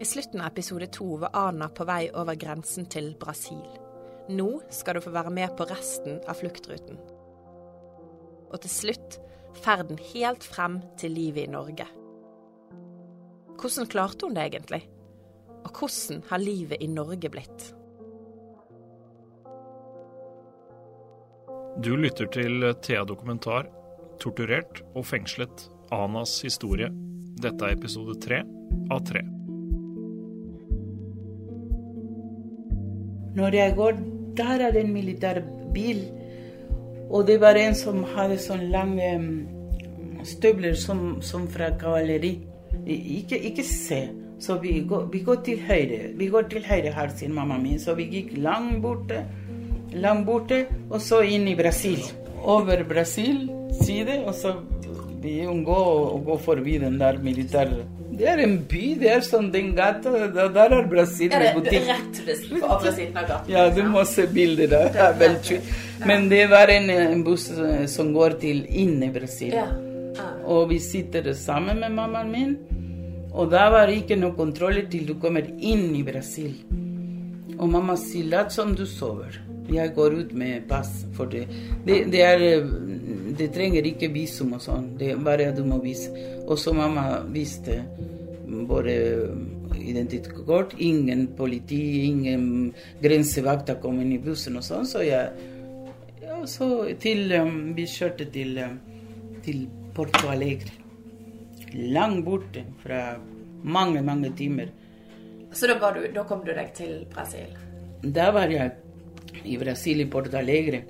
I slutten av episode to var Ana på vei over grensen til Brasil. Nå skal du få være med på resten av fluktruten. Og til slutt ferden helt frem til livet i Norge. Hvordan klarte hun det egentlig? Og hvordan har livet i Norge blitt? Du lytter til Thea Dokumentar, 'Torturert og fengslet Anas historie'. Dette er episode tre av tre. Når jeg går, der er det en militær bil. Og det var en som hadde sånne lange støvler som, som fra kavaleri. Ikke, ikke se. Så vi går, vi går, til høyre. Vi går til høyre her, sier mamma mi. Så vi gikk langt borte, langt borte, og så inn i Brasil. Over Brasil side, og så vi unngår å gå forbi den der militære det er en by. Det er sånn den gata Der er Brasil med butikk. Rett ved siden av gata. Ja, du må se bilder der. Det er veldig Men det var en, en, buss eh, som går til inn i Brasil. Ja. Ja. Og vi sitter sammen med mammaen min. Og da var det ikke noe kontroll til du kommer inn i Brasil. Og mamma sier lat som du sover. Jeg går ut med pass for det. Det, det, er, det trenger ikke visum og sånn. Det er bare du må vise. Og så mamma viste både identitetskort, ingen politi, ingen grensevakter kom inn i bussen og sånn. Så jeg ja, så til, um, Vi kjørte til, um, til Porto Alegre. Langt borte fra mange, mange timer. Så da, du, da kom du deg til Brasil? Da var jeg i Brasil, i Porto Alegre,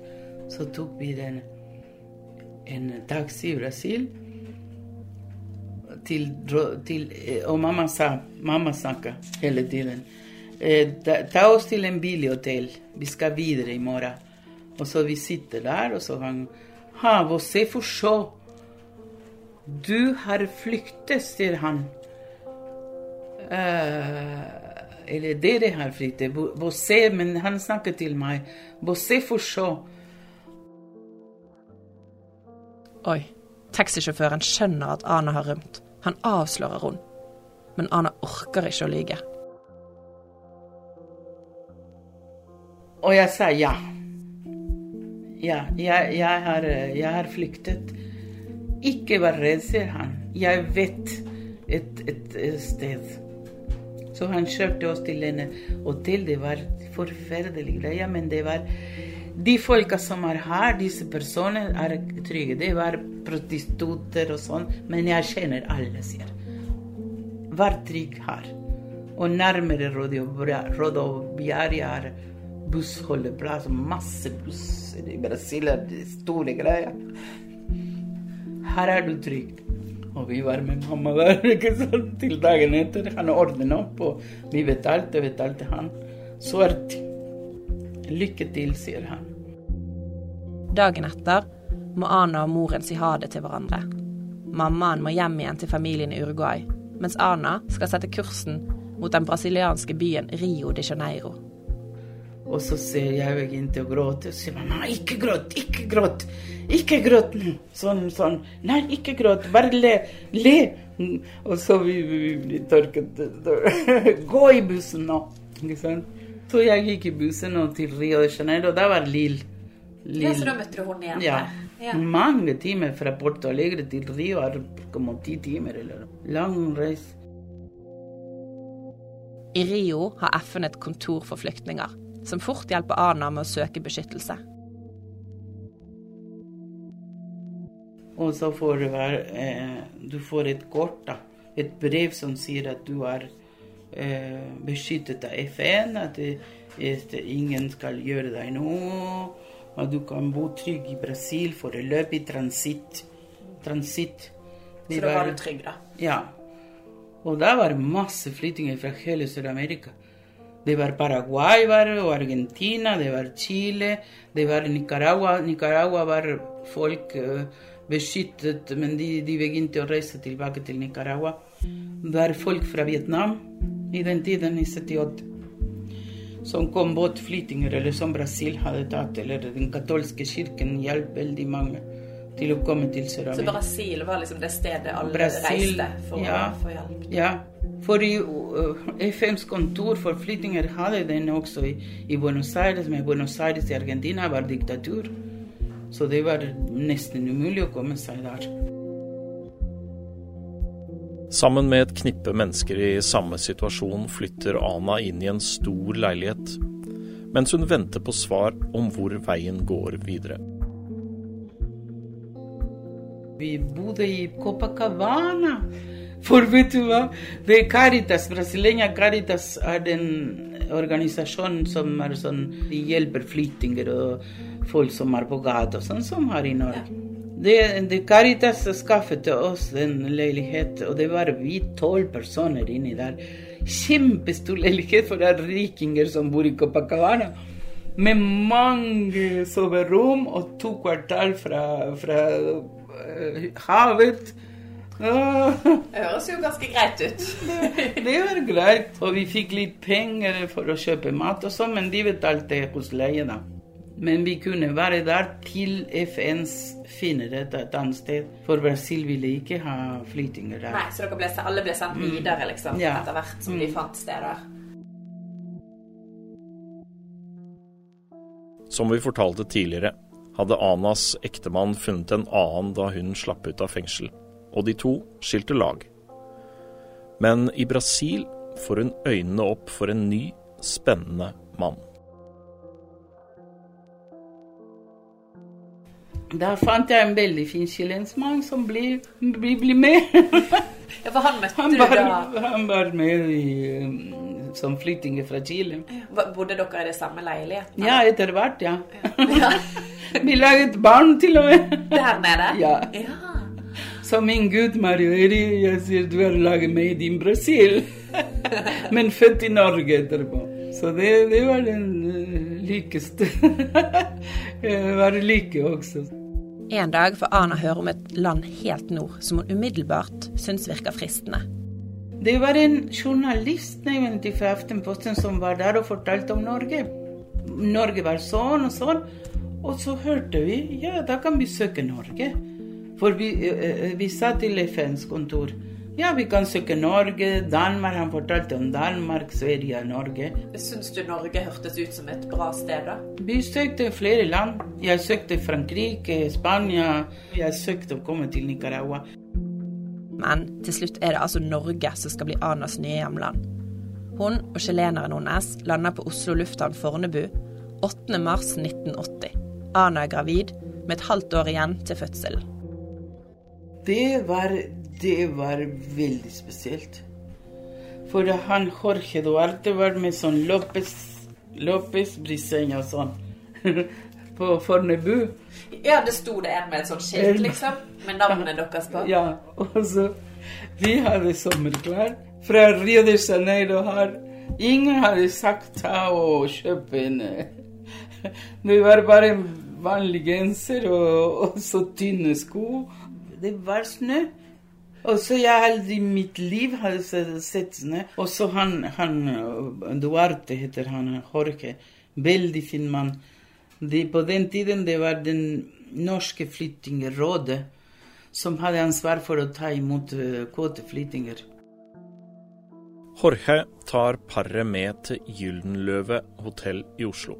så tok vi den, en taxi i Brasil. Til, til, og mamma sa mamma snakka hele tiden. Eh, ta, oss til en billig hotell. Vi skal videre i morgen. Og så vi sitter der, og så han Ha, você forstår. Du har flyktet, sier han. Uh, eller dere har flyktet. Você, men han snakker til meg. Você forstår. Oi. Taxisjåføren skjønner at Ana har rømt. Han avslører henne. Men Ana orker ikke å lyge. Og jeg sa ja. Ja, jeg, jeg, har, jeg har flyktet. Ikke vær redd, sier han. Jeg vet et, et, sted. Så han kjørte oss til en hotell. Det var forferdelig greie, men det var de folka som er her, disse personene, er trygge. Det var prostitutter og sånn, men jeg kjenner alle, sier Vær trygg her. Og nærmere Rodoviaria er bussholdeplass, masse busser i Brasil, store greier. Her er du trygg. Og vi var med mamma der ikke sant? til dagen etter. Han ordnet opp, og vi betalte, betalte han. Svart. Lykke til, sier han. Dagen etter må Ana og moren si ha det til hverandre. Mammaen må hjem igjen til familien i Uruguay, mens Ana skal sette kursen mot den brasilianske byen Rio de Janeiro. Og så ser jeg begynte og gråte, og sier mamma, ikke gråt, ikke gråt. Ikke gråt nå. Sånn, sånn. Nei, ikke gråt. Bare le. Le. Og så vi, vi, vi tørket Gå i bussen nå. Ikke sant? Så jeg gikk i bussen til Rio de Janeiro, og da var Lill. Ja, så da møtte du henne igjen? Ja. ja. Mange timer fra Porto Alegre til Rio er som ti timer. eller Lang reise. I Rio har FN et kontor for flyktninger som fort hjelper Ana med å søke beskyttelse. Og så får du, være, eh, du får et kort, da. et brev som sier at du er eh, beskyttet av FN, at det, at ingen skal gjøre deg noe, at du kan bo trygg i Brasil foreløpig transitt. Transitt. Så da var du trygg, da? Ja. Og da var masse flyttinger fra hele Sør-Amerika. Det var Paraguay var, og Argentina, det var Chile, det var Nicaragua. Nicaragua var folk uh, beskyttet, men de, de, begynte å reise tilbake til Nicaragua. Det var folk fra Vietnam i den tiden, i 78, som kom båtflyttinger, eller som Brasil hadde tatt, eller den katolske kirken hjalp veldig mange til å komme til Sør-Amerika. Så Brasil var liksom det stedet alle Brasil, reiste for ja, å få hjelp? Ja, For i uh, FNs kontor for flyttinger hadde den også i, i Buenos Aires, men Buenos Aires i Argentina var diktatur. Så det var nesten umulig å komme seg der. Sammen med et knippe mennesker i samme situasjon flytter Ana inn i en stor leilighet, mens hun venter på svar om hvor veien går videre. Vi bodde i Copacabana. For vet du hva? Det er Caritas, Brasileña Caritas er den organisasjonen som er sånn, de hjelper flyttinger og folk som er på gata, sånn som her i Norge. Det, det Caritas skaffet oss en leilighet, og det var vi tolv personer inni der. Kjempestor leilighet for det er rikinger som bor i Copacabana. Med mange soverom og to kvartal fra, fra uh, havet. Det høres jo ganske greit ut. det, det var greit. Og vi fikk litt penger for å kjøpe mat og sånn, men de betalte husleie, da. Men vi kunne være der til FNs finner et, et annet sted. For Brasil ville ikke ha flyttinger der. Nei, Så dere ble, alle ble sendt videre liksom, Ja. etter hvert som de fant steder? Som vi fortalte tidligere, hadde Anas ektemann funnet en annen da hun slapp ut av fengsel, og de to skilte lag. Men i Brasil får hun øynene opp for en ny, spennende mann. Da fant jeg en veldig fin chilensmann som ble, ble, ble med. Ja, for han møtte Han du da han var med i, um, som flyktning fra Chile. Ja. Bodde dere i det samme leiligheten? Ja, etter hvert, ja. Ja. Vi laget barn til og med. Der nede? Ja. ja. Så min gud, Mario Eri, jeg sier du har laget meg i Brasil. Men født i Norge etterpå. Så det, det var den uh, likeste. Jeg var like også. En dag får Ana høre om et land helt nord som hun umiddelbart syns virker fristende. Det var en journalist egentlig fra Aftenposten som var der og fortalte om Norge. Norge var sånn og sånn. Og så hørte vi ja, da kan vi søke Norge. For vi, eh, eh, vi sa til FNs kontor ja, vi kan søke Norge, Danmark. Han fortalte om Danmark, Sverige og Norge. Syns du Norge hørtes ut som et bra sted, da? Vi søkte flere land. Jeg søkte Frankrike, Spania. Jeg søkte å komme til Nicaragua. Men til slutt er det altså Norge som skal bli Anas nye hjemland. Hun og chileneren hennes lander på Oslo lufthavn Fornebu 8.3.1980. Ana er gravid med et halvt år igjen til fødselen. Det var, det var veldig spesielt. For han Jorge Duarte var med sånn Lopez, Lopez Briseña og sånn. på Fornebu. Ja, det sto det en med et sånt skilt, liksom, med navnet deres på. Ja, og så Vi hadde sommerklær fra Rio de Janeiro her. Ingen hadde sagt ta og kjøpe en Det var bare en vanlig genser og, og så tynne sko. Det var snø. Og så jeg aldri i mitt liv hadde sett sånne. Og så han, han Duarte heter han, Jorge. Veldig fin mann. De, på den tiden det var den norske flyktningrådet som hadde ansvar for å ta imot kvoteflyktninger. kvoteflyttinger. Jorge tar paret med til Gyldenløve hotell i Oslo.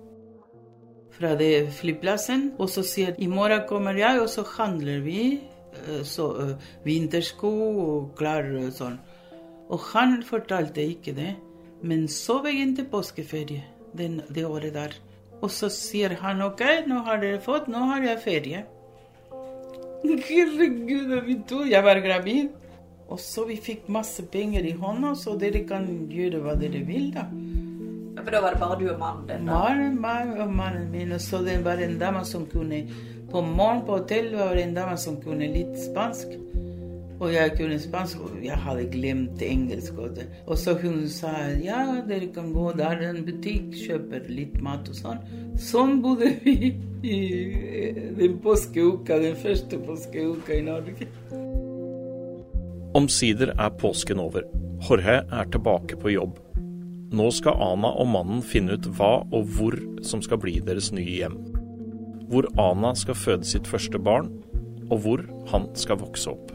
Fra det flyplassen, og så sier i morgen kommer jeg, og så handler vi så, uh, vintersko og klær og sånn. Og han fortalte ikke det, men så begynte påskeferie den, det året der. Og så sier han OK, nå har dere fått, nå har jeg ferie. Herregud, vi to, jeg var gravid. Og så vi fikk masse penger i hånda, så dere kan gjøre hva dere vil, da. For da var det bare du og mannen din? Mannen, meg og mannen min, og så det var en dame som kunne På morgen på hotellet var det en dame som kunne litt spansk. Og jeg kunne spansk, og jeg hadde glemt engelsk. Og, det. og så hun sa ja, dere kan gå der i en butikk, kjøpe litt mat og sånn. Sånn bodde vi i den påskeuka, den første påskeuka i Norge. Omsider er påsken over. Jorge er tilbake på jobb. Nå skal Ana og mannen finne ut hva og hvor som skal bli deres nye hjem. Hvor Ana skal føde sitt første barn, og hvor han skal vokse opp.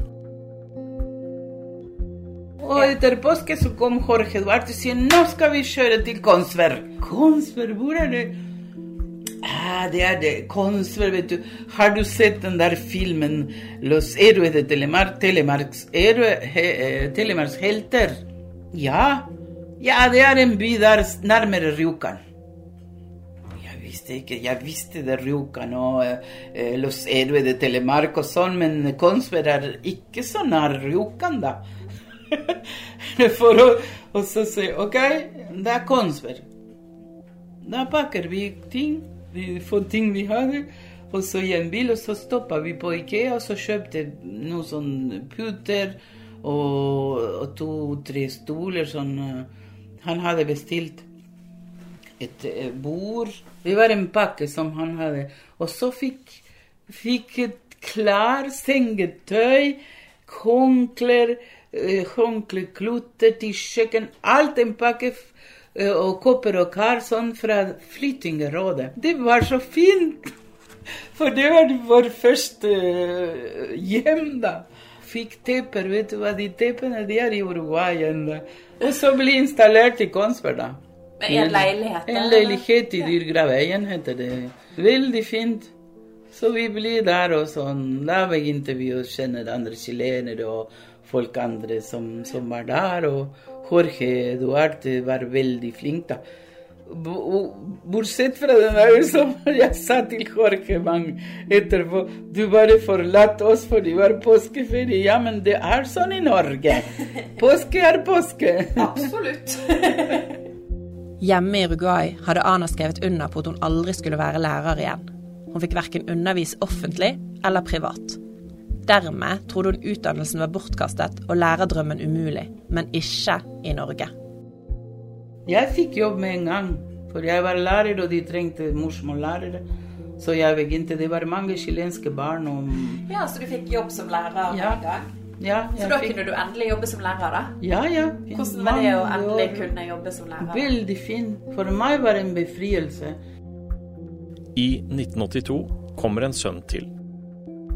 Og etter påske så kom Jorge Duarte og sier nå skal vi kjøre til Kongsberg. Kongsberg, hvor er det? Ah, det er det. Kongsberg, vet du. Har du sett den der filmen Los Héroes de Telemark? Telemarks, he, Telemarks helter? Ja. Ja, det er en by der nærmere Rjukan visste ikke Jeg visste det Rjukan og eh, Los Héroes de Telemark og sånn, men Kongsberg er ikke så nær Rjukan, da. For å og så si OK, det er Kongsberg. Da pakker vi ting, vi får ting vi hadde, og så i en bil, og så stoppa vi på Ikea, og så kjøpte noen sånn puter og, og to-tre stoler sånn Han hadde bestilt et eh, bord Det var en pakke som han hadde. Og så fikk, fikk et klar sengetøy, håndklær, eh, håndklekluter til kjøkken. Alt en pakke eh, og kopper og kar sånn fra Flyktningrådet. Det var så fint! For det var vår første hjem, da. Fikk tepper, vet du hva de teppene de er i Uruguay ennå. Og så ble installert i Kongsberg, da. En leilighet? En leilighet i Dyrgraveien heter det. Veldig fint. Så vi blir der og sånn. Da begynte vi å kjenne andre chilenere og folk andre som, som var der. Og Jorge Duarte var veldig flink, da. Bortsett fra den der som jeg sa til Jorge Mang etterpå Du bare forlatt oss for det var påskeferie. Ja, men det er sånn i Norge. Påske er påske. Absolutt. Hjemme i Uruguay hadde Ana skrevet under på at hun aldri skulle være lærer igjen. Hun fikk verken undervise offentlig eller privat. Dermed trodde hun utdannelsen var bortkastet og lærerdrømmen umulig, men ikke i Norge. Jeg fikk jobb med en gang, for jeg var lærer, og de trengte morsmållærere. Så jeg begynte. Det var mange chilenske barn. Og... Ja, Så du fikk jobb som lærer ja. en gang? Ja, så da fikk... kunne du endelig jobbe som lærer, da? Ja, ja. Hvordan var det å endelig kunne jobbe som lærer? Veldig fin. For meg var det en befrielse. I 1982 kommer en sønn til.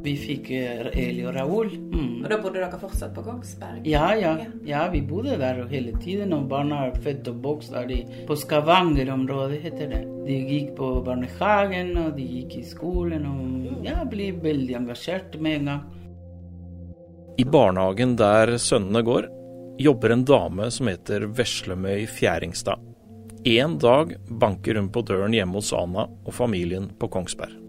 Vi fikk eh, Eli og Raúl. Mm. Og da bodde dere fortsatt på Kongsberg? Ja, ja. ja vi bodde der hele tiden. Og barna er født og vokst der på Skavanger-området, heter det. De gikk på barnehagen, og de gikk i skolen. Og ja, ble veldig engasjert med en gang. I barnehagen der sønnene går, jobber en dame som heter Veslemøy Fjæringstad. En dag banker hun på døren hjemme hos Anna og familien på Kongsberg.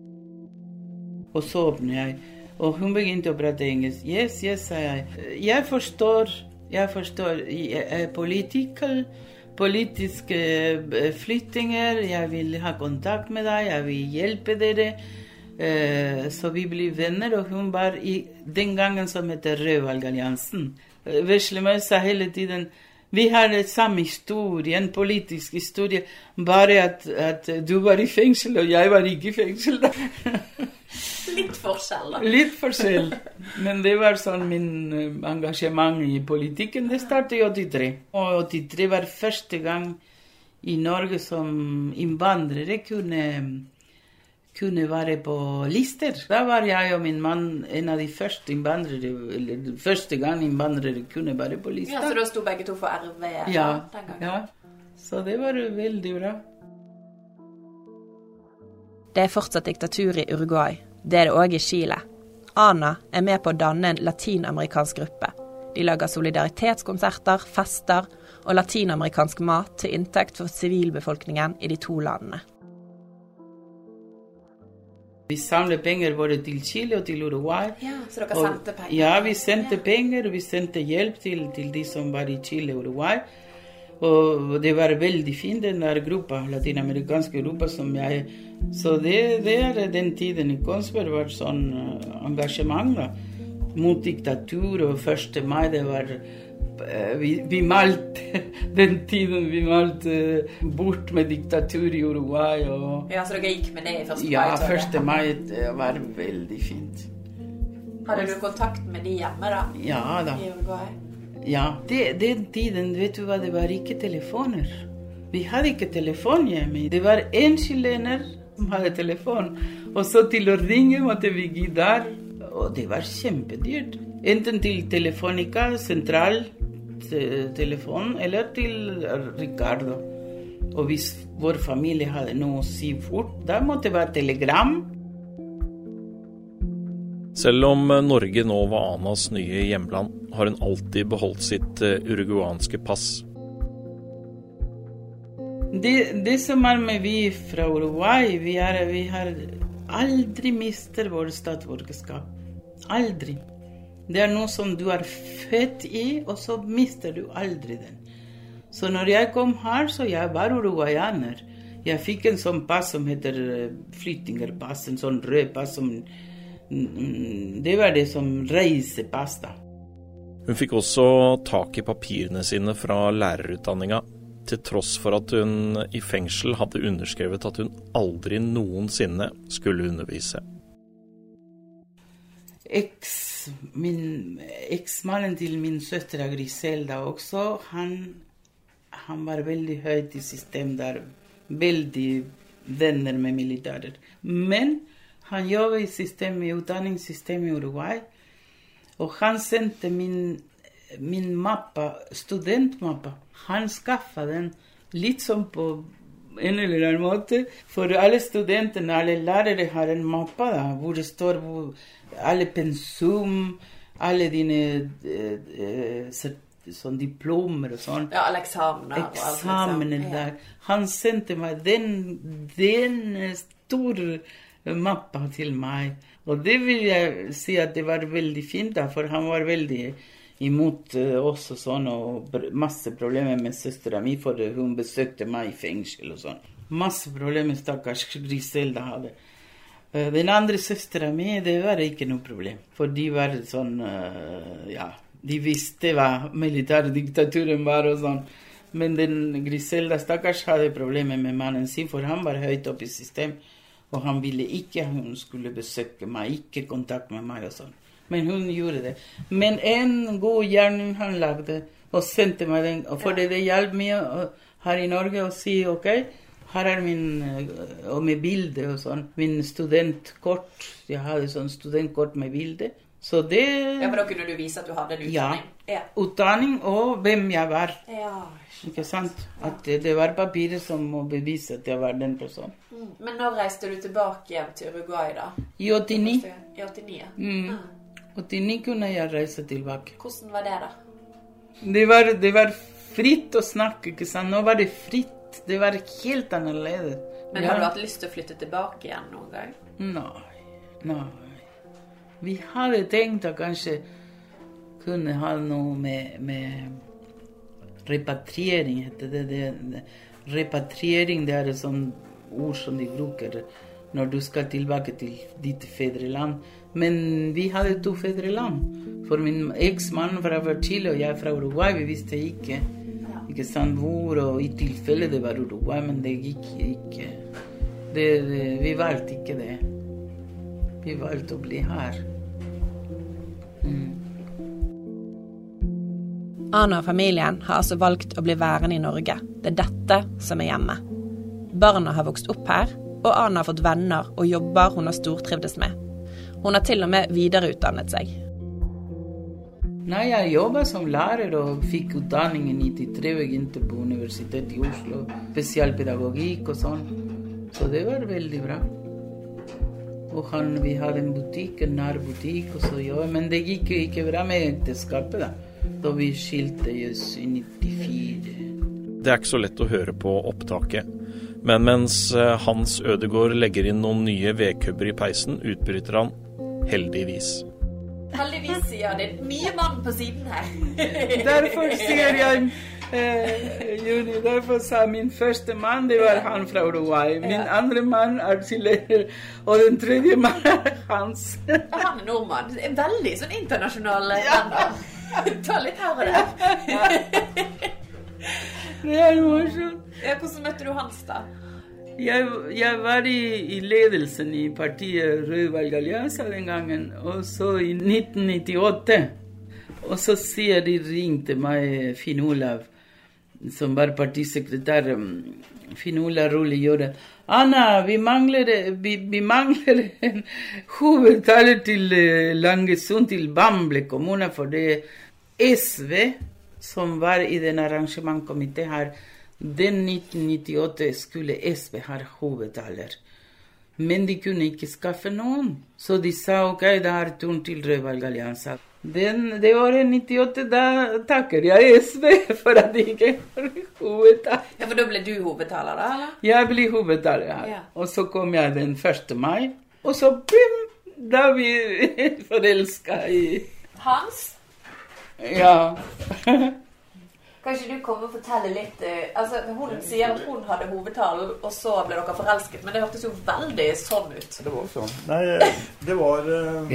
Og så åpner jeg, og hun begynte å prate engelsk. Yes, yes, sa jeg. Jeg forstår. Jeg forstår. Politiske eh, flyttinger. Jeg vil ha kontakt med deg, jeg vil hjelpe dere. Eh, så vi blir venner, og hun var i den gangen som heter Rødvalgalliansen. Eh, Veslemøy sa hele tiden vi har en samme historie, en politisk historie, bare at, at, du var i fengsel og jeg var ikke i fengsel. Litt forskjell, da. Litt forskjell. Men det var sånn min eh, engasjement i politikken. Det startet i 83. Og 83 var første gang i Norge som innvandrere kunne kunne være på lister. Da var jeg og min mann en av de første innvandrere, eller første gang innvandrere kunne være på lister. Ja, Så da sto begge to for RV ja, den gangen? Ja. Så det var veldig bra. Det er fortsatt diktatur i Uruguay. Det er det òg i Chile. Ana er med på å danne en latinamerikansk gruppe. De lager solidaritetskonserter, fester og latinamerikansk mat til inntekt for sivilbefolkningen i de to landene. Vi samlet penger både til Chile og til Uruguay. Ja, Så dere og, sendte penger? Ja, vi sendte ja. penger, og vi sendte hjelp til, til, de som var i Chile og Uruguay. Og det var veldig fint, den der gruppa, latinamerikanske gruppa som jeg Så det, det er den tiden i Kongsberg var sånn uh, engasjement da, mot diktatur, og 1. mai det var Eh, vi, vi malte den tiden vi malte bort med diktatur i Uruguay. Og, ja, Så dere gikk med det i 1. mai? Ja, 1. mai var veldig fint. Hadde du kontakt med de hjemme da? Ja da. I Uruguay? Ja. Det, den tiden, vet du hva, det var ikke telefoner. Vi hadde ikke telefon hjemme. Det var én chilener som hadde telefon. Og så til å ringe måtte vi gi der. Og det var kjempedyrt. Enten til Telefonica sentral telefon eller til Ricardo. Og hvis vår familie hadde noe å si fort, da måtte det være telegram. Selv om Norge nå var Anas nye hjemland, har hun alltid beholdt sitt eh, uruguanske pass. Det, det, som er med vi fra Uruguay, vi, er, vi har aldri mistet vårt statsborgerskap. Aldri. Det er noe som du er født i, og så mister du aldri den. Så når jeg kom her, så jeg var uruguayaner. Jeg fikk en sånn pass som heter eh, flyttingerpass, en sånn rød pass som det var det som reisepass, da. Hun fikk også tak i papirene sine fra lærerutdanninga, til tross for at hun i fengsel hadde underskrevet at hun aldri noensinne skulle undervise. Eksmannen til min søster Griselda også, han, han var veldig høyt i systemet der. Veldig venner med militærer. Men han jobber i systemet, utdanningssystemet i Uruguay. Og han sendte min, min mappe, studentmappe. Han skaffa den litt sånn på en eller annen måte. For alle studentene, alle lærere, har en mappe da, hvor det står hvor alle pensum, alle dine eh, eh, sånn diplomer og sånn. Ja, alle eksamener. Eksamener der. Han sendte meg den, den store mappa til meg. Og det vil jeg si at det var veldig fint, da, for han var veldig imot uh, oss og sånn, og masse problemer med søstera mi, for hun besøkte meg i fengsel og sånn. Masse problemer stakkars Griselda hadde. Uh, den andre søstera mi, det var ikke noe problem, for de var sånn Ja, de visste hva militærdiktaturen var og sånn. Men den Griselda stakkars hadde problemer med mannen sin, for han var høyt oppe i systemet. Og han ville ikke at hun skulle besøke meg, ikke kontakt med meg og sånn. Men hun gjorde det. Men en god gjerning han lagde, og sendte meg den. For det, det hjalp mye her i Norge å si OK, her er min Og med bilde og sånn. Min studentkort. Jeg hadde sånn studentkort med bilde. Så det Ja, for da kunne du vise at du hadde en utdanning? Ja. Utdanning og hvem jeg var. Ja, ikke sant? At det, var papiret som må bevise at jeg var den personen. Mm. Men når reiste du tilbake igjen til Uruguay, da? I 89. I 89? Mm. Ah. 89 kunne jeg reise tilbake. Hvordan var det, da? Det var, det var fritt å snakke, ikke sant. Nå var det fritt. Det var helt annerledes. Men har du hatt lyst til å flytte tilbake igjen noen gang? Nei. Nei. Vi hadde tenkt å kanskje kunne ha noe med, med repatriering, heter det. det, det. Repatriering det er et sånt ord som de bruker når du skal tilbake til ditt fedreland. Men vi hadde to fedreland. For min eksmann fra Chile og jeg fra Uruguay, vi visste ikke ikke sant hvor, og i tilfelle det var Uruguay, men det gikk ikke. Det, det, vi valgte ikke det. Vi valgte å bli her. Mm. Ana og familien har altså valgt å bli værende i Norge. Det er dette som er hjemme. Barna har vokst opp her, og Ana har fått venner og jobber hun har stortrivdes med. Hun har til og med videreutdannet seg. Nei, jeg jobba som lærer og fikk utdanning i 93 begynte på Universitetet i Oslo. Spesialpedagogikk og sånn. Så det var veldig bra. Og han, vi hadde en butikk, en nær butikk, og så jobba Men det gikk jo ikke bra med ekteskapet, da da vi skilte oss i 94. Det er ikke så lett å høre på opptaket. Men mens eh, Hans Ødegård legger inn noen nye vedkubber i peisen, utbryter han 'heldigvis'. Heldigvis, sier det. Mye mann på siden her. derfor sier jeg Juni, derfor sa min første mann det var han fra Uruguay. Min ja. andre mann er chilener, og den tredje mann er hans. han er nordmann. Veldig sånn internasjonal ja. Ta litt her og der. det er morsomt. Hvordan møtte du Hans, da? Jeg, jeg var i, i, ledelsen i partiet Rød Valgallianza den gangen, og så i 1998. Og så sier de ringte meg, Finn Olav, som var partisekretær. Finn Olav Rulli gjorde Anna, vi mangler, vi, vi mangler en hovedtaler til Langesund, til Bamble kommune, for det SV som var i den arrangementkomiteen her, den 1998 skulle SV ha hovedtaler. Men de kunne ikke skaffe noen, så de sa OK, da er turen til Rødvalgalliansen. Den, det året 98, da takker jeg SV for at de ikke har hovedtaler. Ja, For da ble du hovedtaler, da? eller? Jeg blir hovedtaler her. Ja. Og så kom jeg den 1. mai, og så bim, da vi forelska i Hans, Ja. kan ikke du kommer og fortelle litt eh, altså Hun sier at hun hadde hovedtalen, og så ble dere forelsket, men det hørtes jo veldig sånn ut. Det var sånn. Nei, det var eh,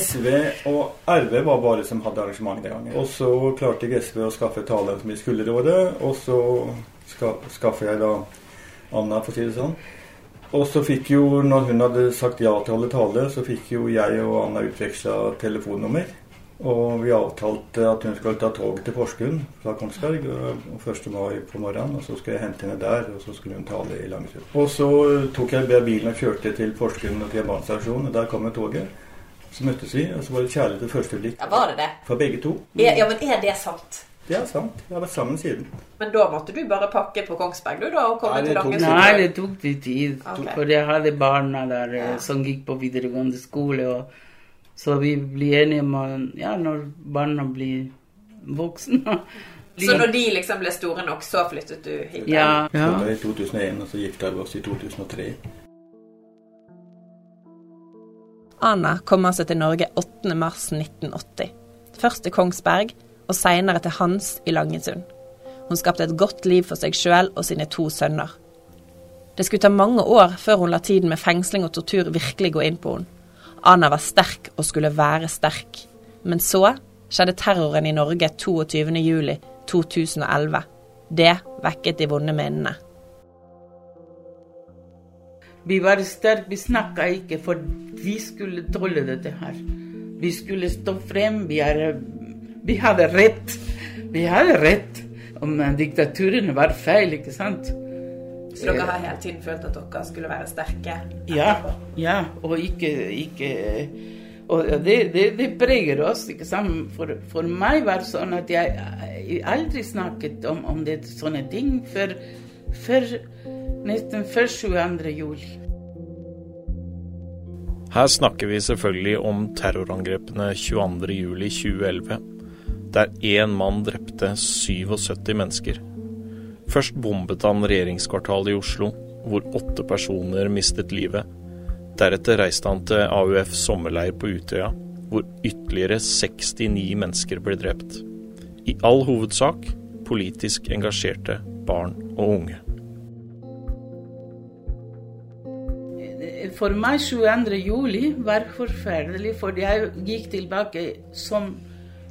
SV og RV var bare som hadde arrangement den gangen. Og så klarte jeg SV å skaffe taler som vi skulle råde, og så ska, skaffer jeg da Anna, for å si det sånn. Og så fikk jo, når hun hadde sagt ja til å holde tale, så fikk jo jeg og Anna utveksla telefonnummer. Og vi avtalte at hun skulle ta tog til Porsgrunn fra Kongsberg og 1. mai på morgenen. Og så skulle jeg hente henne der, og så skulle hun tale i Langesund. Og så tok jeg bilen og kjørte til Porsgrunn og til jernbanestasjonen. og Der kom toget. Så møttes vi, og så var det kjærlighet ved første blikk Ja, Var det det? for begge to. Ja, ja, men er det sant? Det er sant. Vi har vært sammen siden. Men da måtte du bare pakke på Kongsberg, du, da, og komme Nei, til Langesund? Nei, det tok litt tid. Okay. For jeg hadde barna der eh, Ja. som gikk på videregående skole. Og, så vi blir enige om ja, når barna blir voksne Så når de liksom ble store nok, så flyttet du hit? Ja. Ja. var det i 2001, og så gifta vi oss i 2003. Anna kom altså til Norge 8. mars 1980. Først til Kongsberg, og seinere til Hans i Langesund. Hun skapte et godt liv for seg sjøl og sine to sønner. Det skulle ta mange år før hun la tiden med fengsling og tortur virkelig gå inn på henne. Anna var sterk og skulle være sterk. Men så skjedde terroren i Norge 22.07.2011. Det vekket de vonde minnene. Vi var sterke, vi snakka ikke, for vi skulle tåle dette her. Vi skulle stå frem. Vi, er, vi hadde rett. Vi hadde rett. Om diktaturen var feil, ikke sant? Så dere har hele tiden følt at dere skulle være sterke? Ja, ja, og ikke, ikke Og det, det, det preger oss, ikke sant. For, for meg var det sånn at jeg, jeg aldri snakket om, om det, sånne ting før, før nesten før 22. juli. Her snakker vi selvfølgelig om terrorangrepene 22.07.2011, der én mann drepte 77 mennesker. Først bombet han regjeringskvartalet i Oslo, hvor åtte personer mistet livet. Deretter reiste han til AUF sommerleir på Utøya, hvor ytterligere 69 mennesker ble drept. I all hovedsak politisk engasjerte barn og unge. For meg 22. juli var forferdelig, for jeg gikk tilbake som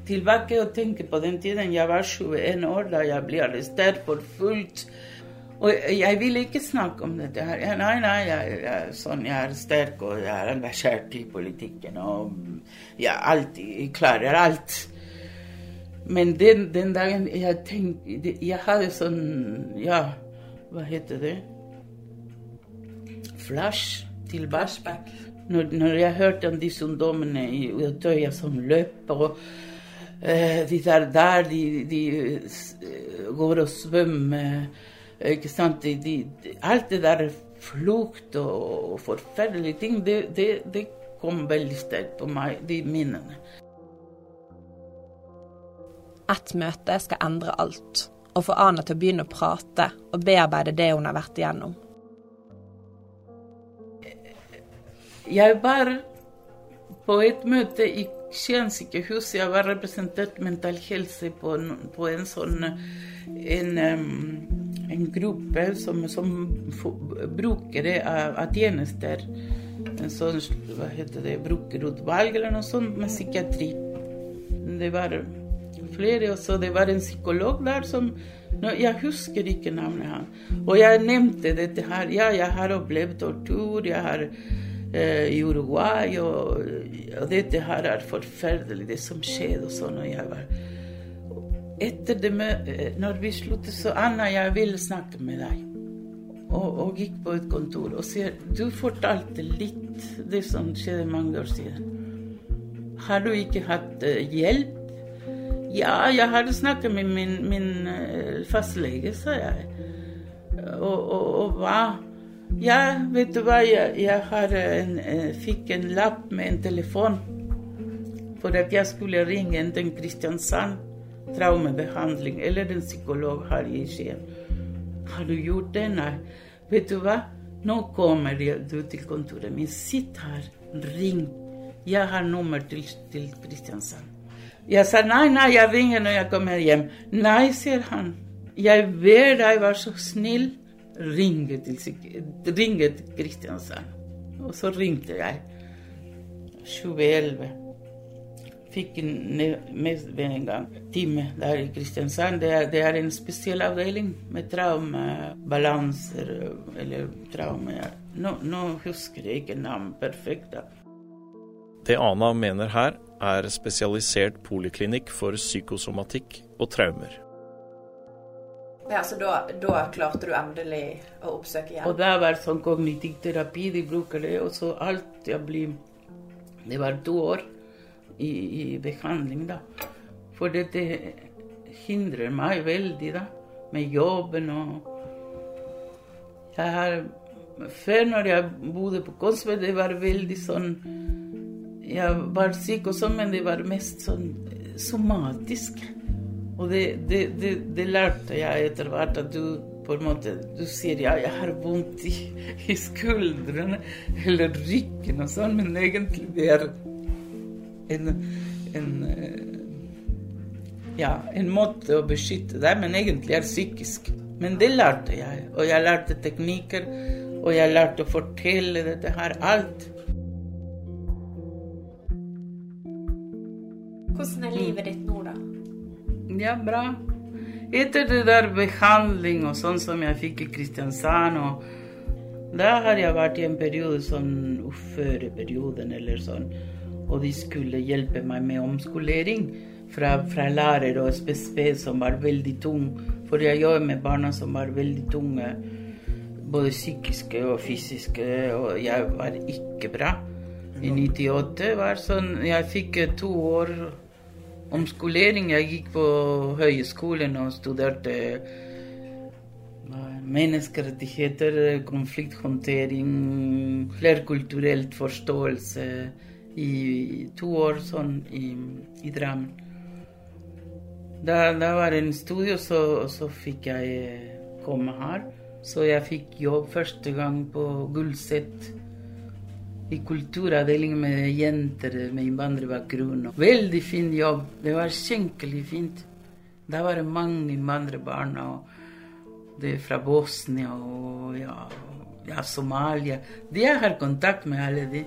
tilbake og tenke på den tiden jeg var 21 år da jeg ble arrestert for fullt. Og jeg ville ikke snakke om dette her. Ja, Nei, nei, jeg, jeg, sånn, jeg er sterk og jeg er engasjert i politikken og jeg alltid klarer alt. Men den, den dagen jeg tenkte Jeg hadde sånn Ja, hva heter det? Flash tilbake. Når, når jeg hørte om disse ungdommene i Utøya som løper og de der der, de, de eh, går og svømmer Ikke sant? De, alt det der flukt og, og forferdelige ting, det, det, det kom veldig sterkt på meg, de minnene. Ett møte skal endre alt, og få Ana til å begynne å prate og bearbeide det hun har vært igjennom. Jeg var på et møte i sykehus. Jeg var representert mental helse på, en- på en sånn en, en gruppe som, som brukere av, av tjenester. En sånn, hva heter det, brukerutvalg eller noe sånt med psykiatri. Det var flere, og så det var en psykolog der som no, Jeg husker ikke navnet hans. Og jeg nevnte dette her. Ja, jeg har opplevd tortur. Jeg har i Uruguay, og, og dette her er forferdelig, det som skjedde og sånn. Og Etter det mø- eh, når vi sluttet, så Anna, jeg vil snakke med deg. Og, og gikk på et kontor og sier Du fortalte litt det som skjedde mange år siden. Har du ikke hatt eh, hjelp? Ja, jeg hadde snakket med min, min eh, fastlege, sa jeg. Og, og, og hva? Ja, vet du hva, jeg, jeg en, eh, fikk en lapp med en telefon for at jeg skulle ringe enten Kristiansand traumebehandling eller en psykolog her i Skien. Har du gjort det? Nei. Vet du hva? Nå kommer du til kontoret mitt. Sitt her. Ring. Jeg har nummer til, til Kristiansand. Jeg sa nei, nei, jeg ringer når jeg kommer hjem. Nei, sier han. Jeg ber deg være så snill, ringe til, ringe til Kristiansand. Og så ringte jeg. 2011 fikk med en gang time der i Kristiansand. Det er, det er en spesiell avdeling med traumebalanser eller traume nå, nå, husker jeg ikke navnet perfekt. da. Det Ana mener her, er spesialisert poliklinikk for psykosomatikk og traumer. Ja, Så da, da klarte du endelig å oppsøke hjelp? Og det var sånn kognitiv terapi, de bruker det. Og så alt jeg blir Det var to år i, i behandling, da. For dette hindrer meg veldig, da. Med jobben og Jeg har Før, når jeg bodde på Kongsberg, det var veldig sånn jeg var syk og sånn, men det var mest sånn somatisk. Og det, det, det, det lærte jeg etter hvert, at du på en måte Du sier ja, jeg har vondt i, i skuldrene eller ryggen og sånn, men egentlig det er en, en ja, en måte å beskytte deg, men egentlig er psykisk. Men det lærte jeg. Og jeg lærte teknikker, og jeg lærte å fortelle dette her. Alt. Hvordan er livet ditt nå, da? Ja, bra. Etter det der behandling og sånn som jeg fikk i Kristiansand og Da har jeg vært i en periode sånn uføreperioden eller sånn. Og de skulle hjelpe meg med omskolering fra, fra lærer og SPSP, som var veldig tung. For jeg jobber med barna som var veldig tunge, både psykiske og fysiske, og jeg var ikke bra. I 98 var sånn Jeg fikk to år omskolering. Jeg gikk på høyskolen og studerte menneskerettigheter, konflikthåndtering, flerkulturelt forståelse i to år sånn i, i Drammen. Da, da var det en studio, så, så fikk jeg komme her. Så jeg fikk jobb første gang på Gullset i kulturavdelingen med jenter med innvandrerbakgrunn. Veldig fin jobb. Det var skikkelig fint. Da var det mange innvandrerbarn. Og det er fra Bosnia og ja, ja, Somalia. De jeg har kontakt med alle de.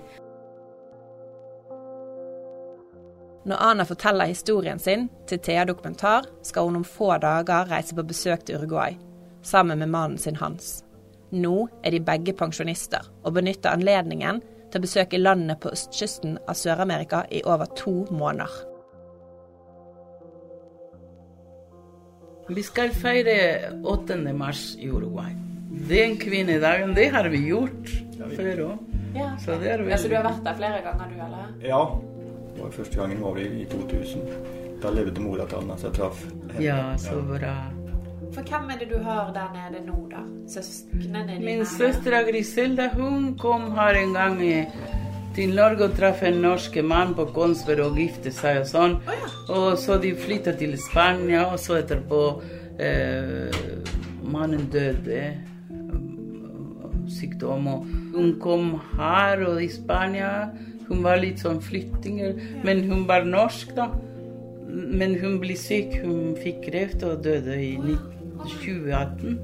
Når Ana forteller historien sin til Thea Dokumentar, skal hun om få dager reise på besøk til Uruguay sammen med mannen sin Hans. Nå er de begge pensjonister og benytter anledningen til å besøke landene på østkysten av Sør-Amerika i over to måneder. Vi skal feire 8. mars i Uruguay. Den kvinnedagen, det har vi gjort før òg. Ja. Så, ja, så du har vært der flere ganger, du, eller? Ja. Det var første gangen var det i 2000. Da levde mora til Anna, så jeg traff henne. Ja, så bra. For hvem er det du har der nede nå, da? Søsknene dine? Min søster Griselda hun kom her en gang til Norge og traff en norsk mann på Kongsberg og gifte seg og sånn. Oh, ja. Og så de flytta til Spania, og så etterpå eh, Mannen døde sykdom. Og hun kom her og i Spania. Hun var litt sånn flyttinger, men hun var norsk, da. Men hun ble syk. Hun fikk kreft og døde i 19 2018.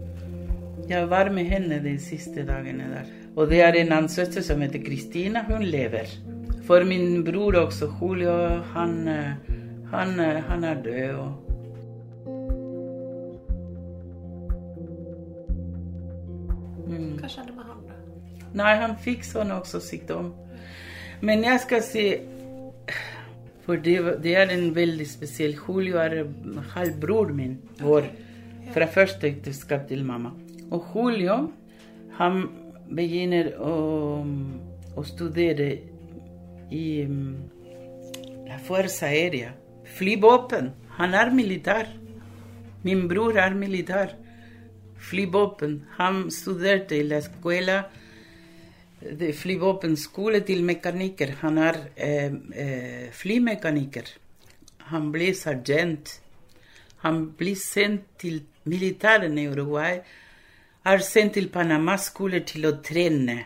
Jeg var med henne de siste dagene der. Og det er en annen søster som heter Kristina. Hun lever. For min bror også, Julio, han, han, han er død. Og mm. Hva skjedde med han, da? Nei, han fikk sånn også sykdom. Men jeg skal si For det, det er en veldig spesiell Julio er halvbror min. vår fra første ekteskap til mamma. Og Julio han begynner å, å studere i La Fuerza Aérea, flyvåpen Han er militær. Min bror er militær. Flyvåpen. Han studerte i la escuela flyvåpenskole til mekaniker. Han er eh, eh, flymekaniker. Han ble sergeant. Han blir sendt til militæren i Uruguay. Er sendt til Panama-skole til å trene.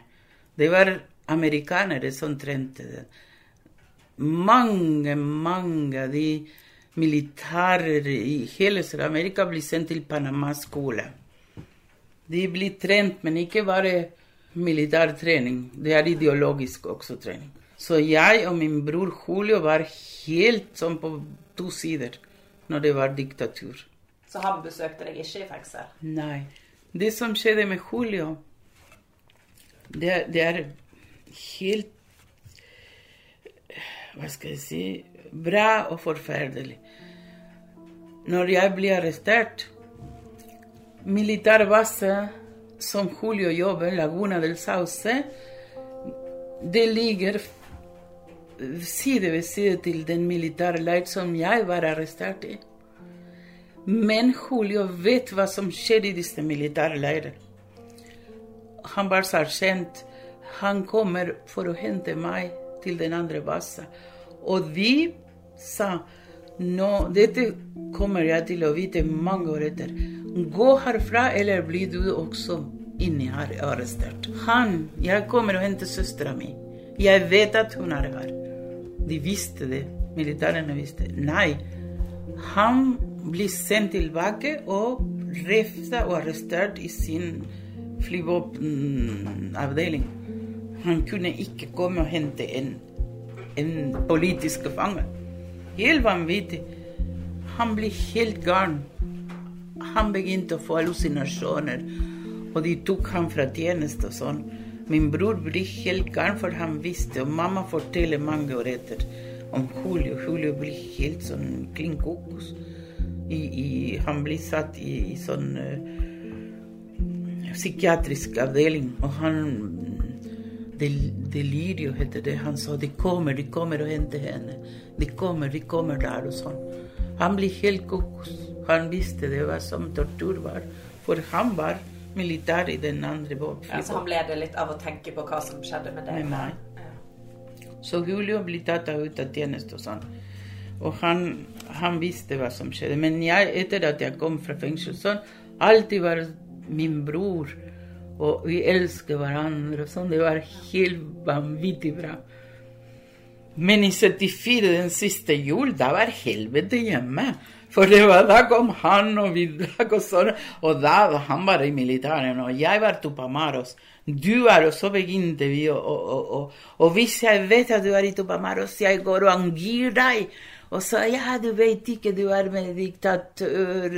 Det var amerikanere som trente. Mange, mange av de militærer i hele Sør-Amerika blir sendt til Panama-skole. De blir trent, men ikke bare militær trening. Det er ideologisk også trening. Så jeg og min bror Julio var helt sånn på to sider når det var diktatur. Så han besøkte deg ikke i fengsel? Nei. Det som skjedde med Julio, det, det er helt Hva skal jeg si Bra og forferdelig. Når jeg ble arrestert Militærbase som Julio jobber, Laguna del Sauce, det ligger side ved side til den militære leir som jeg var arrestert i. Men Julio vet hva som skjer i disse militære leirene. Han var sersjant. Han kommer for å hente meg til den andre basen. Og de sa nå, dette kommer jeg til å vite mange år etter. Gå herfra, eller blir du også inni her arrestert. Han Jeg kommer og henter søstera mi. Jeg vet at hun er her. De visste det. Militærene visste. Nei. Han blir sendt tilbake og refsa og arrestert i sin flyvåpenavdeling. Han kunne ikke komme og hente en, en politisk fange. Helt vanvittig. Han ble helt gal. Han begynte å få hallusinasjoner, og de tok ham fra tjeneste og sånn. Min bror ble helt gal, for han visste, og mamma forteller mange år etter om Julio. Julio blir helt sånn klin kokos. Han blir satt i, i sånn uh, psykiatrisk avdeling, og han del, Delirio heter det. Han sa de kommer, de kommer og henter henne. De kommer, de kommer der og sånn. Han blir helt kokos. Han visste det var som tortur var. For han var militær i den andre båten. Ja, så han ble det litt av å tenke på hva som skjedde med deg? Med meg. Ja. Så Julio ble tatt ut av tjeneste og sånn. Og han, han, visste hva som skjedde. Men jeg, etter at jeg kom fra fengsel, sånn, alltid var min bror og vi elsker hverandre og sånn. Det var helt vanvittig bra. Men i 74, den siste jul, da var helvete hjemme. For det var, da kom han, og vi drakk og sånn. Og da han var i militæret, og jeg var Tupamaros. Du er, og så begynte vi, og, og, og, og, hvis jeg vet at du er i Tupamaros, jeg går og angir deg. Og sa ja, du vet ikke, du er med diktatør,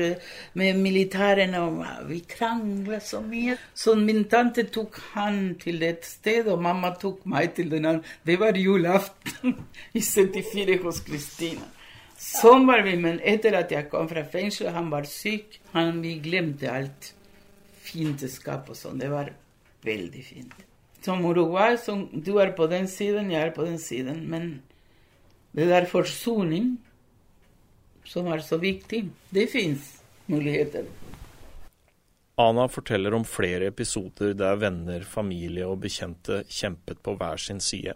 med militærene, og vi krangla så mye. Så min tante tok han til et sted, og mamma tok meg til den andre. Det var julaften i 74 hos Kristina. Sånn var vi, men etter at jeg kom fra fengsel, han var syk, han, vi glemte alt. Fiendskap og sånn. Det var veldig fint. Som Uruguay, som du er på den siden, jeg er på den siden. men det der forsoning som er så viktig, det fins muligheter. Ana forteller om flere episoder der venner, familie og bekjente kjempet på hver sin side.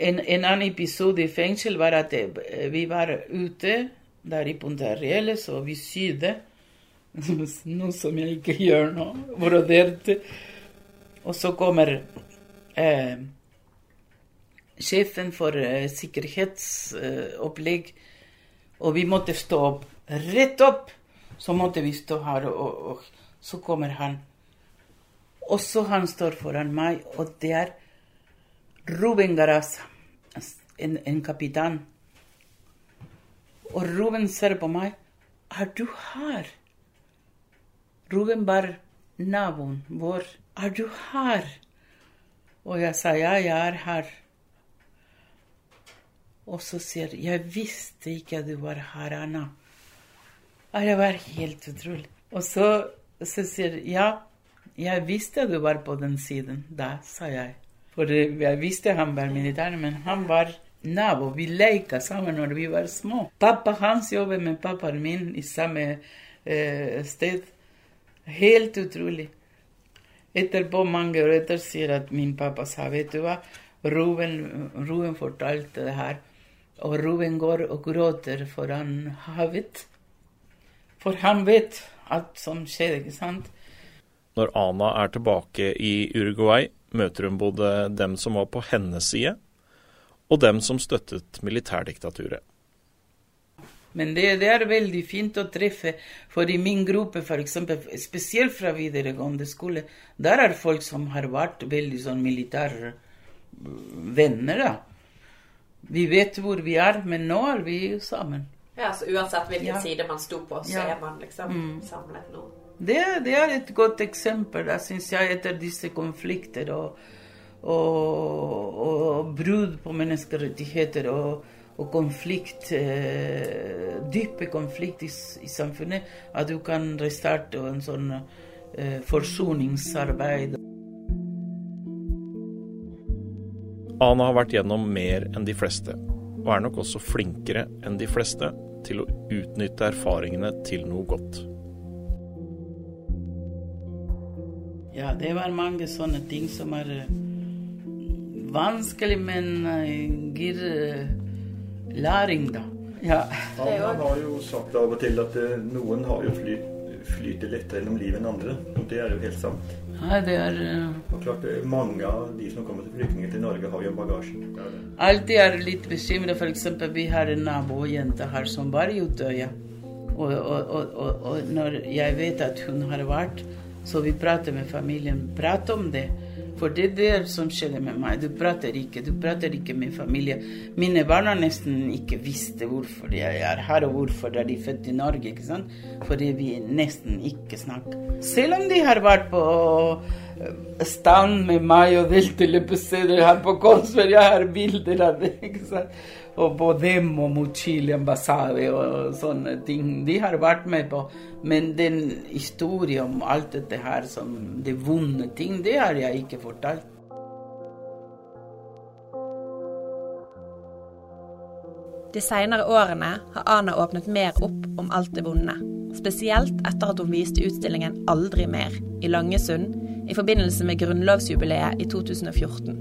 En, en annen episode i fengsel var at eh, vi var ute der i Punta Reales, og vi sydde. Noe som jeg ikke gjør nå. Broderte. Og så kommer eh, sjefen for uh, sikkerhetsopplegg, og vi måtte stå opp. Rett opp! Så måtte vi stå her, og, og så kommer han. Og så han står foran meg, og det er Ruben Garasa, en, en kapitan. Og Ruben ser på meg. Er du her? Ruben var naboen vår. Er du her? Og jeg sa ja, jeg er her. Og så sier 'Jeg visste ikke at du var her, Anna'. Og det var helt utrolig. Og så, så sier 'Ja, jeg visste at du var på den siden'. Da, sa jeg. For jeg visste han var militær, men han var nabo. Vi lekte sammen når vi var små. Pappa hans jobber med pappaen min i samme eh, sted. Helt utrolig. Etterpå mange år etter sier at min pappa sa vet du hva, Ruben, Ruben fortalte det her. Og Ruben går og gråter foran havet. For han vet alt som skjer, ikke sant? Når Ana er tilbake i Uruguay, møter hun både dem som var på hennes side, og dem som støttet militærdiktaturet. Men det, det, er veldig fint å treffe, for i min gruppe, for eksempel, spesielt fra videregående skole, der er folk som har vært veldig sånn militærvenner, da. Vi vet hvor vi er, men nå er vi sammen. Ja, Så uansett hvilken Ja. side man sto på, så Ja. er man liksom Mm. samlet nå? Det, det er et godt eksempel, da, syns jeg, etter disse konflikter og, og, og brudd på menneskerettigheter og, og konflikt, eh, dype konflikt i, i samfunnet, at du kan restarte en sånn eh, forsoningsarbeid. Ana har vært gjennom mer enn de fleste, og er nok også flinkere enn de fleste til å utnytte erfaringene til noe godt. Ja, det var mange sånne ting som er eh, vanskelig, men eh, gir eh, læring, da. Ja. Han har jo sagt av og til at noen har jo fly, flyter lettere gjennom livet enn andre. Og det er jo helt sant. Ja, det er eh, Og klart, eh, Mange av de som kommer til flyktninger til Norge, har jo bagasjen. Er. Alltid er litt bekymra. Eksempel, vi har en nabojente her som var i Utøya. Og, og, og, og, og når jeg vet at hun har vært, så vi prater med familien. Prat om det. For det er det som skjedde med meg. Du prater ikke. Du prater ikke med familie. Mine barn har nesten ikke visst hvorfor jeg er her, og hvorfor de er født i Norge. ikke sant? Fordi vi nesten ikke snakker. Selv om de har vært på stand med meg og delte leppestift her på Kongsberg, jeg har bilder av det. ikke sant? Og på dem og mot Chile ambassade og sånne ting. De har vært med på. Men den historien om alt dette her, som det vonde ting, det har jeg ikke fortalt. De senere årene har Ana åpnet mer opp om alt det vonde. Spesielt etter at hun viste utstillingen Aldri mer i Langesund i forbindelse med grunnlovsjubileet i 2014.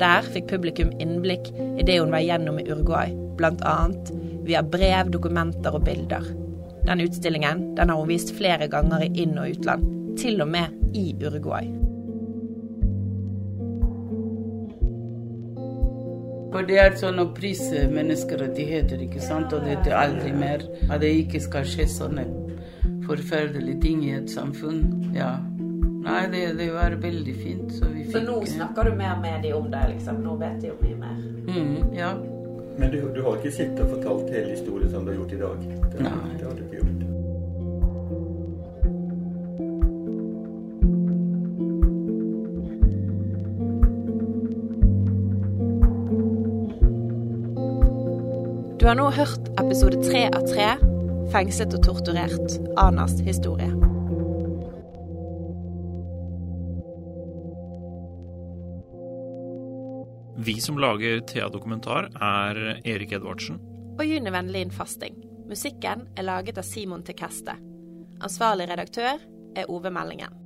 Der fikk publikum innblikk i det hun var igjennom i Uruguay, bl.a. via brev, dokumenter og bilder. Den utstillingen den har hun vist flere ganger i inn- og utland, til og med i Uruguay. For det er sånn å prise menneskerettigheter, ikke sant, og det er aldri mer. At det ikke skal skje sånne forferdelige ting i et samfunn. Ja. Nei, det, det var veldig fint. Så vi fikk snakker du mer med de om det, liksom? Nå vet de jo mye mer. Mm, ja. Men du, du har ikke sittet og fortalt hele historien som du har gjort i dag? Det, Nei. det har du ikke gjort. Du har nå hørt episode tre av tre, fengslet og torturert, Anas historie. Vi som lager Thea Dokumentar, er Erik Edvardsen, Og June Vennlin Fasting. Musikken er laget av Simon Tekeste. Ansvarlig redaktør er Ove Meldingen.